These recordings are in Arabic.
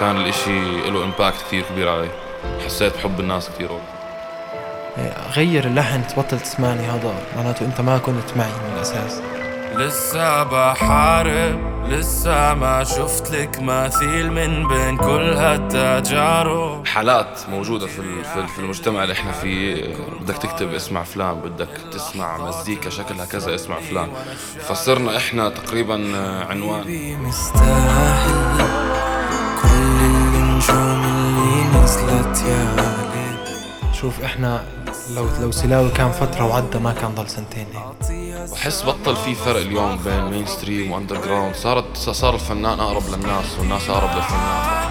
كان الإشي له امباكت كثير كبير علي. حسيت بحب الناس كثير وقت. غير اللحن تبطل تسمعني هذا معناته أنت ما كنت معي من الأساس. لسه بحارب لسه ما شفت لك مثيل من بين كل هالتجارب. حالات موجودة في ال- في ال- في المجتمع اللي إحنا فيه. بدك تكتب اسمع فلان بدك تسمع مزيكا شكلها كذا اسمع فلان. فصرنا إحنا تقريبا عنوان. مستاهل كل يا ليل شوف إحنا لو لو سلاوي كان فترة وعدى ما كان ضل سنتين. هيك بحس بطل في فرق اليوم بين mainstream و underground صارت صار الفنان أقرب للناس والناس أقرب للفنان.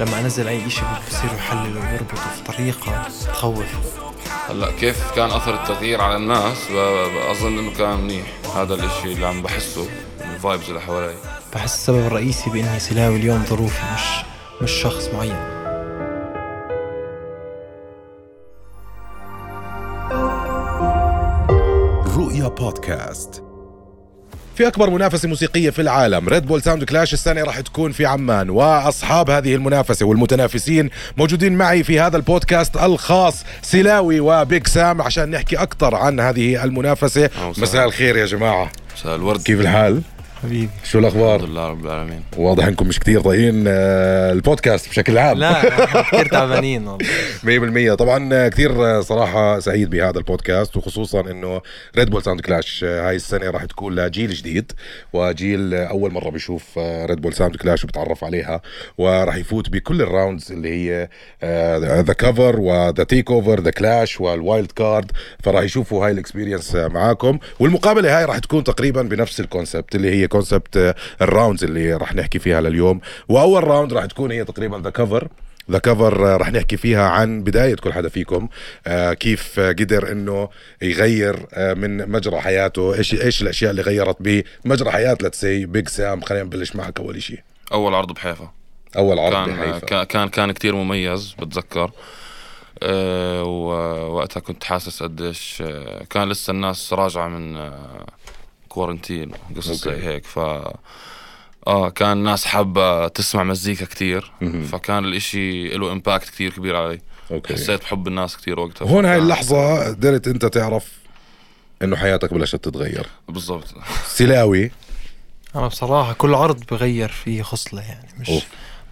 لما أنزل أي إشي بصيروا يحللوا ويربطوا في طريقة تخوف. هلأ كيف كان أثر التغيير على الناس؟ أظن إنه كان منيح. هذا الإشي اللي عم بحسه من ال vibes اللي حوالي. بحس السبب الرئيسي بإني سلاوي اليوم ظروفي مش مش شخص معين. رؤيا بودكاست. في أكبر منافسة موسيقية في العالم Red Bull Sound Clash السنة راح تكون في عمان وأصحاب هذه المنافسة والمتنافسين موجودين معي في هذا البودكاست الخاص سلاوي و Big Sam عشان نحكي أكثر عن هذه المنافسة. مساء الخير يا جماعة. مساء الورد. كيف الحال؟ حبيبي. شو الحمد الأخبار؟ لله رب العالمين. واضح إنكم مش كتير طايقين آه، البودكاست بشكل عام. لا كثير تعبانين والله. 100% طبعا كثير صراحة سعيد بهذا البودكاست وخصوصا إنه Red Bull Sound Clash هاي السنة راح تكون لجيل جديد وجيل أول مرة بيشوف Red Bull Sound Clash وبتعرف عليها وراح يفوت بكل ال rounds اللي هي the cover و the takeover the clash وال wild card فراح يشوفوا هاي ال experience معاكم. والمقابلة هاي راح تكون تقريبا بنفس ال concept اللي هي concept ال rounds اللي راح نحكي فيها لليوم. وأول round راح تكون هي تقريبا the cover the cover رح نحكي فيها عن بداية كل حدا فيكم آه كيف آه، قدر إنه يغير آه من مجرى حياته إيش إيش الأشياء اللي غيرت بمجرى حياة let's say Big Sam خلينا نبلش معك أول شيء أول عرض بحيفا. أول عرض كان بحيفا. كان كان كان كثير مميز بتذكر. ووقتها كنت حاسس قديش آه، كان لسه الناس راجعة من آه، quarantine قصص زي okay. هيك. ف آه كان الناس حابة تسمع مزيكا كثير. فكان الإشي له impact كثير كبير علي. okay. حسيت بحب الناس كثير وقتها. هون هاي اللحظة قدرت أنت تعرف إنه حياتك بلشت تتغير. بالضبط. سلاوي. أنا بصراحة كل عرض بغير فيه خصلة يعني مش أوف.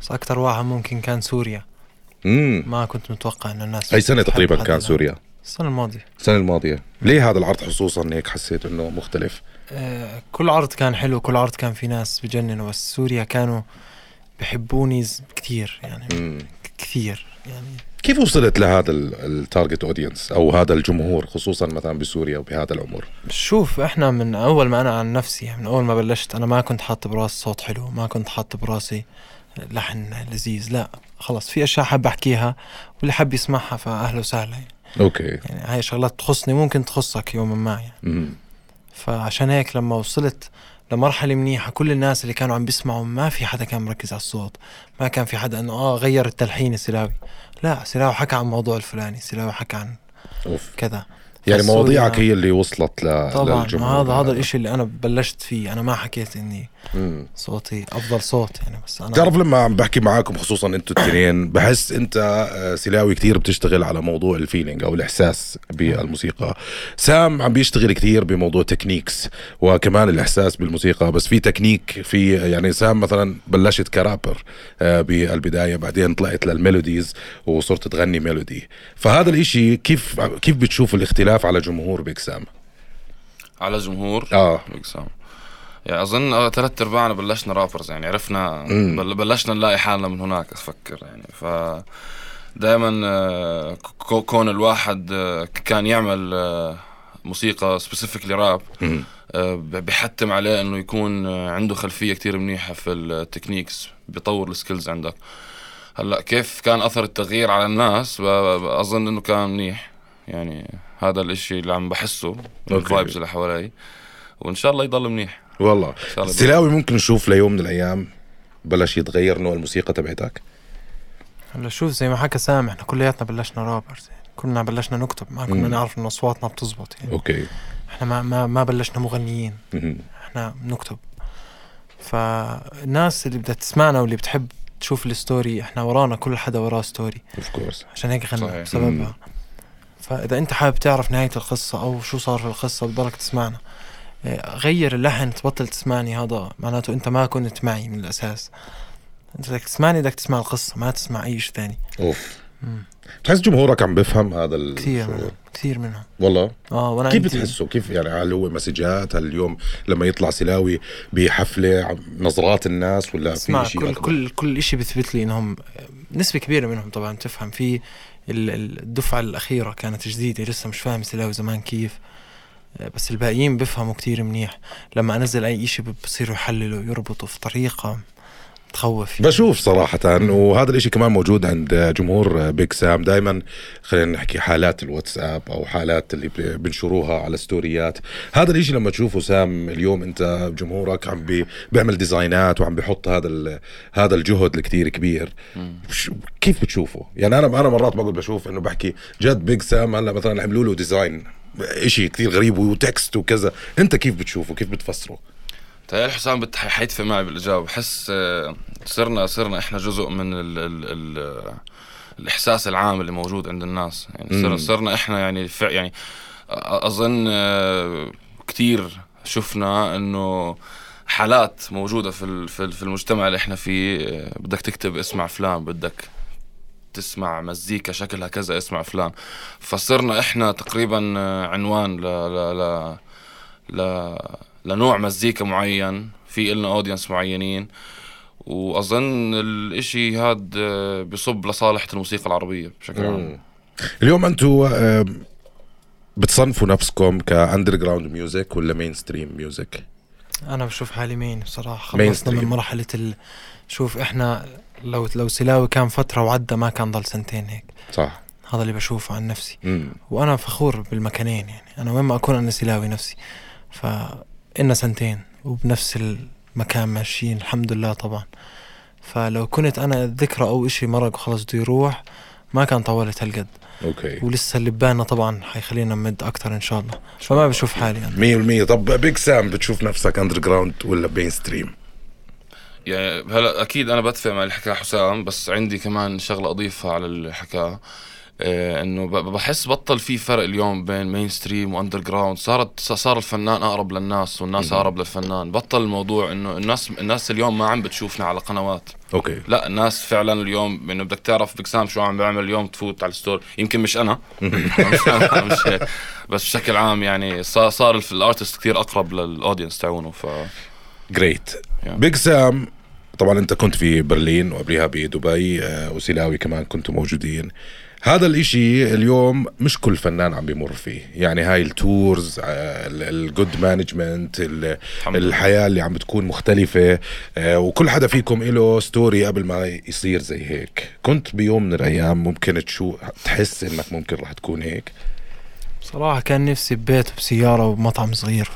بس أكثر واحد ممكن كان سوريا. امم ما كنت متوقع ان الناس اي سنة بتحب تقريبا كان. سوريا. السنة الماضية. السنة الماضية. ليه هذا العرض خصوصا هيك حسيت إنه مختلف؟ آه، كل عرض كان حلو كل عرض كان في ناس بجننوا بس سوريا كانوا بحبوني كتير يعني مم. كثير يعني كيف وصلت لهذا ال target audience أو هذا الجمهور خصوصا مثلا بسوريا وبهذا العمر شوف إحنا من أول ما أنا عن نفسي يعني من أول ما بلشت أنا ما كنت حاط براسي صوت حلو ما كنت حاط براسي لحن لذيذ لا خلص في أشياء حاب أحكيها واللي حاب يسمعها فاهلا وسهلا يعني. okay يعني هاي شغلات تخصني ممكن تخصك يوما ما يعني. فعشان هيك لما وصلت لمرحلة منيحة كل الناس اللي كانوا عم بيسمعوا ما في حدا كان مركز على الصوت ما كان في حدا إنه آه غير التلحين سلاوي لا سلاوي حكى عن الموضوع الفلاني سلاوي حكى عن أوف. كذا. يعني مواضيعك هي اللي وصلت ل... طبعا. للجمهور. هذا هذا الإشي اللي أنا بلشت فيه. أنا ما حكيت إني مم. صوتي أفضل صوت يعني بس أنا بتعرف لما عم بحكي معاكم خصوصا أنتوا الاثنين بحس أنت آه، سلاوي كتير بتشتغل على موضوع ال feeling أو الإحساس بالموسيقى. سام عم بيشتغل كتير بموضوع techniques وكمان الإحساس بالموسيقى بس في تكنيك في يعني سام مثلا بلشت كرابر آه، بالبداية بعدين طلعت لل melodies وصرت تغني ميلودي. فهذا الإشي كيف كيف بتشوف الاختلاف على جمهور بيج سام على جمهور آه. بيج سام يعني أظن آه، ثلاث ارباعنا بلشنا rappers يعني عرفنا مم. بل بلشنا نلاقي حالنا من هناك أفكر يعني. ف دائما كون الواحد آه، كان يعمل آه، موسيقى specifically rap. آه، بحتم عليه إنه يكون آه، عنده خلفية كتير منيحة في ال techniques بيطور ال skills عندك. هلأ كيف كان أثر التغيير على الناس؟ أظن إنه كان منيح يعني. هذا الإشي اللي عم بحسه من. ال vibes اللي حوالي. وإن شاء الله يضل منيح. والله. إن شاء الله سلاوي ممكن نشوف ليوم من الأيام بلش يتغير نوع الموسيقى تبعتك. هلا شوف زي ما حكى سام إحنا كلياتنا بلشنا rappers يعني؟ كلنا بلشنا نكتب ما كنا مم. نعرف إنه أصواتنا بتزبط يعني. okay. إحنا ما ما ما بلشنا مغنيين. إحنا بنكتب فالناس اللي بدها تسمعنا واللي بتحب تشوف ال story إحنا ورانا كل حدا وراه story of course عشان هيك غنى. بسببها. فإذا أنت حابب تعرف نهاية القصة أو شو صار في القصة بضلك تسمعنا إيه، غير اللحن تبطل تسمعني. هذا معناته أنت ما كنت معي من الأساس. أنت بدك تسمعني بدك تسمع القصة ما تسمع أي شيء ثاني. أوف. مم. بتحس جمهورك عم بفهم هذا كثير؟ منهم كثير منهم. والله؟ آه وأنا كيف بتحسوا؟ كيف يعني هل هو messages؟ هل اليوم لما يطلع سلاوي بحفلة نظرات الناس ولا في شيء كل أكبر؟ كل كل شيء بيثبت لي إنهم نسبة كبيرة منهم طبعا تفهم في الدفعة الأخيرة كانت جديدة لسه مش فاهم سلاوي زمان كيف. بس الباقيين بيفهموا كتير منيح. لما أنزل أي إشي بصيروا يحللوا يربطوا في طريقة تخوف بشوف صراحة وهذا الإشي كمان موجود عند جمهور بيج سام دائما خلينا نحكي حالات الواتساب أو حالات اللي بنشروها على ستوريات. هذا الإشي لما تشوفه سام اليوم أنت جمهورك عم بي بيعمل design ات وعم بيحط هذا هذا الجهد الكتير كبير. كيف بتشوفه؟ يعني أنا أنا مرات بقعد بشوف إنه بحكي جد بيج سام هلأ مثلا عملوا له design إشي كتير غريب و text وكذا. أنت كيف بتشوفه؟ كيف بتفسره؟ تهيألي حسام حيتفق معي بالاجابه بحس آه، صرنا صرنا إحنا جزء من ال ال ال الإحساس العام اللي موجود عند الناس يعني. صرنا صرنا إحنا يعني فع يعني أظن آه، كتير شفنا إنه حالات موجودة في في ال- في المجتمع اللي إحنا فيه آه، بدك تكتب اسمع فلان بدك تسمع مزيكا شكلها كذا اسمع فلان فصرنا إحنا تقريبا عنوان ل ل ل ل لنوع مزيكا معين في إلنا اودينس معينين. وأظن الإشي هاد آه، بصب لصالح الموسيقى العربية بشكل عام. اليوم أنتم آم، بتصنفوا نفسكم ك underground music ولا mainstream music؟ أنا بشوف حالي main بصراحة. خلصنا من مرحلة ال... شوف إحنا لو لو سلاوي كان فترة وعدى ما كان ضل سنتين هيك. صح. هذا اللي بشوفه عن نفسي. مم. وأنا فخور بالمكانين يعني. أنا وين ما أكون أنا سلاوي نفسي. فإنا سنتين وبنفس المكان ماشيين الحمد لله طبعا. فلو كنت أنا ذكرى أو إشي مرق وخلص بده يروح ما كان طولت هالقد okay. ولسه اللي ببالنا طبعا حيخلينا نمد أكتر إن شاء الله. فما بشوف حالي أنا. 100% طب بيج سام بتشوف نفسك underground ولا mainstream؟ يعني هلا أكيد أنا بتفق مع اللي حكاه حسام بس عندي كمان شغلة أضيفها على اللي حكاه إنه ب- بحس بطل في فرق اليوم بين mainstream و underground صارت صار الفنان أقرب للناس والناس أقرب للفنان. بطل الموضوع إنه الناس الناس اليوم ما عم بتشوفنا على قنوات. Okay. لا الناس فعلا اليوم إنه بدك تعرف بيج سام شو عم بيعمل اليوم تفوت على ال story. يمكن مش أنا. مش أنا مش هيك. بس بشكل عام يعني صار صار ال artist كثير أقرب لل audience تاعونه ف great Yeah. بيج سام طبعا أنت كنت في برلين وقبلها بدبي آه، وسلاوي كمان كنتوا موجودين. هذا الإشي اليوم مش كل فنان عم بيمر فيه. يعني هاي ال tours ال good management. الحياة اللي عم بتكون مختلفة. آه، وكل حدا فيكم له ستوري قبل ما يصير زي هيك. كنت بيوم من الأيام ممكن تشو تحس إنك ممكن رح تكون هيك؟ بصراحة كان نفسي ببيت وبسيارة وبمطعم صغير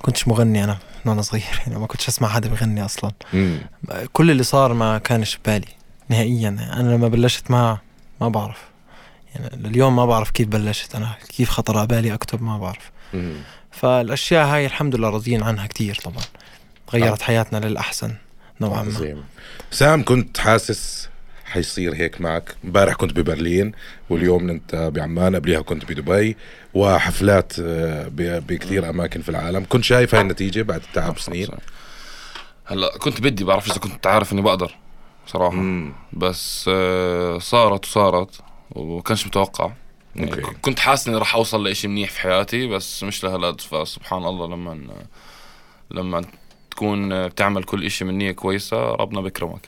فكنتش مغني أنا من وأنا صغير. يعني ما كنتش أسمع حدا بغني أصلا. مم. كل اللي صار ما كانش ببالي نهائيا. أنا لما بلشت ما ما بعرف. يعني لليوم ما بعرف كيف بلشت أنا كيف خطر على بالي اكتب ما بعرف. مم. فالأشياء هاي الحمد لله راضيين عنها كتير طبعا. غيرت حياتنا للأحسن نوعا ما. عظيم. سام كنت حاسس حيصير هيك معك. امبارح كنت ببرلين واليوم انت بعمان قبليها كنت بدبي وحفلات آه، بكثير أماكن في العالم. كنت شايف هاي النتيجة بعد تعب سنين؟ هلأ كنت بدي بعرف إذا كنت عارف إني بقدر. صراحة مم. بس آه، صارت وصارت وكانش متوقع يعني okay. كنت حاسس إني راح أوصل لإشي منيح في حياتي بس مش لهالقد فسبحان الله لما لما تكون بتعمل كل إشي من نية كويسة ربنا بيكرمك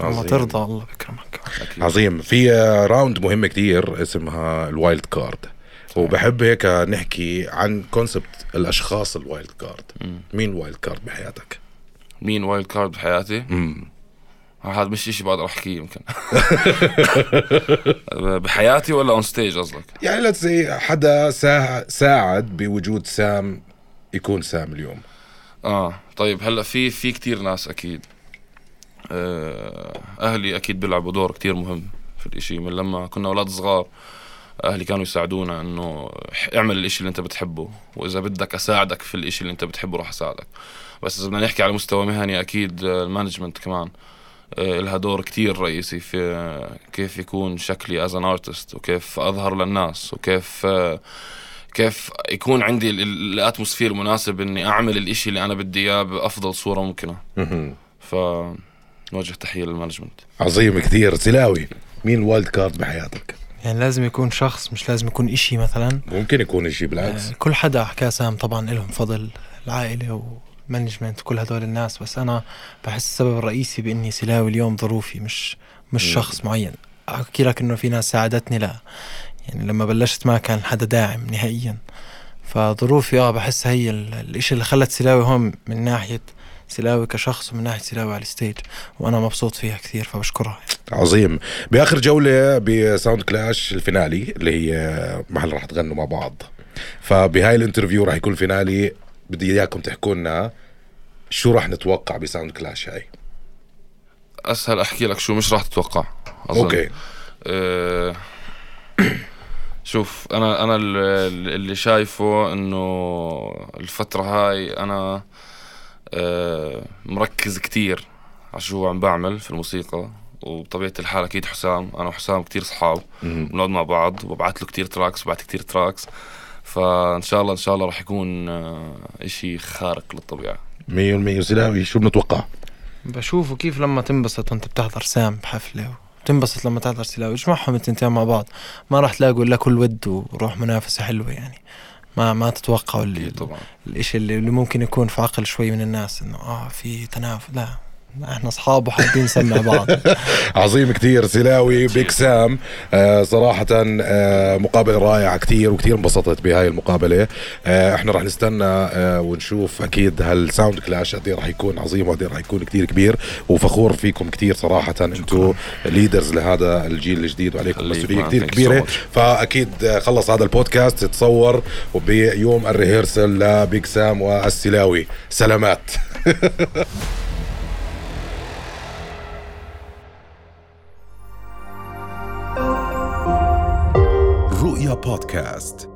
عظيم. ترضى الله بكرمك أكيد. عظيم في round مهمه كتير اسمها ال wild card وبحب هيك نحكي عن concept الأشخاص ال wild card. مين wild card بحياتك مين wild card بحياتي مم. هذا مش إشي بقدر أحكيه يمكن. بحياتي ولا on stage قصدك؟ يعني لا زي حدا سا- ساعد بوجود سام يكون سام اليوم. آه طيب هلأ في في كثير ناس أكيد. آه أهلي أكيد بيلعبوا دور كتير مهم في الإشي. من لما كنا أولاد صغار أهلي كانوا يساعدونا إنه اعمل الإشي اللي أنت بتحبه وإذا بدك أساعدك في الإشي اللي أنت بتحبه راح أساعدك. بس إذا بدنا نحكي على مستوى مهني أكيد آه، ال management كمان. لها دور كتير رئيسي في آه، كيف يكون شكلي as an artist وكيف أظهر للناس وكيف آه، كيف يكون عندي ال- ال- ال atmosphere المناسب إني أعمل الإشي اللي أنا بدي إياه بأفضل صورة ممكنة. ف نوجه تحية لل management. عظيم كثير سلاوي مين ال wild card بحياتك؟ يعني لازم يكون شخص مش لازم يكون إشي مثلا. ممكن يكون شيء بالعكس. آه، كل حدا حكى سام طبعا لهم فضل العائلة و management كل هدول الناس بس أنا بحس السبب الرئيسي بإني سلاوي اليوم ظروفي مش مش. شخص معين. أحكي لك إنه في ناس ساعدتني لا. يعني لما بلشت ما كان حدا داعم نهائيا. فظروفي آه بحس هي ال- الإشي اللي خلت سلاوي هون من ناحية سلاوي كشخص ومن ناحية سلاوي على ال stage. وأنا مبسوط فيها كثير فبشكرها عظيم. بآخر جولة بساوند كلاش ال finale اللي هي محل راح تغنوا مع بعض. فبهاي ال interview راح يكون ال finale بدي إياكم تحكوا لنا شو راح نتوقع بساوند كلاش هاي أسهل أحكي لك شو مش راح تتوقع أظن. okay أه شوف أنا أنا ال- اللي شايفه إنه الفترة هاي أنا أه مركز كتير على شو عم بعمل في الموسيقى وبطبيعة الحال أكيد حسام أنا وحسام كتير صحاب. بنقعد مع بعض وببعث له كتير tracks وبعت كتير tracks فإن شاء الله إن شاء الله راح يكون آه، إشي خارق للطبيعة. مية بالمية. سلاوي شو بنتوقع؟ بشوفه كيف لما تنبسط وانت بتحضر سام بحفلة وتنبسط لما تحضر سلاوي. اجمعهم التنتين مع بعض؟ ما راح تلاقوا إلا كل ود وروح منافسة حلوة يعني. ما ما تتوقعوا اللي طبعا. اللي, اللي ممكن يكون في عقل شوي من الناس إنه آه في تنافس. لا. إحنا اصحاب وحابين نسمع بعض. عظيم كتير سلاوي Big Sam آه صراحة آه مقابلة رائعة كتير وكتير انبسطت بهاي المقابلة. آه إحنا راح نستنى آه ونشوف أكيد هال sound clash قد إيه راح يكون عظيم وقد إيه راح يكون كتير كبير. وفخور فيكم كتير صراحة أنتم leaders لهذا الجيل الجديد وعليكم so كبيرة. much. فأكيد آه، خلص هذا البودكاست. تصور وبيوم الريهرسل لبيك سام والسلاوي سلامات. رؤيا بودكاست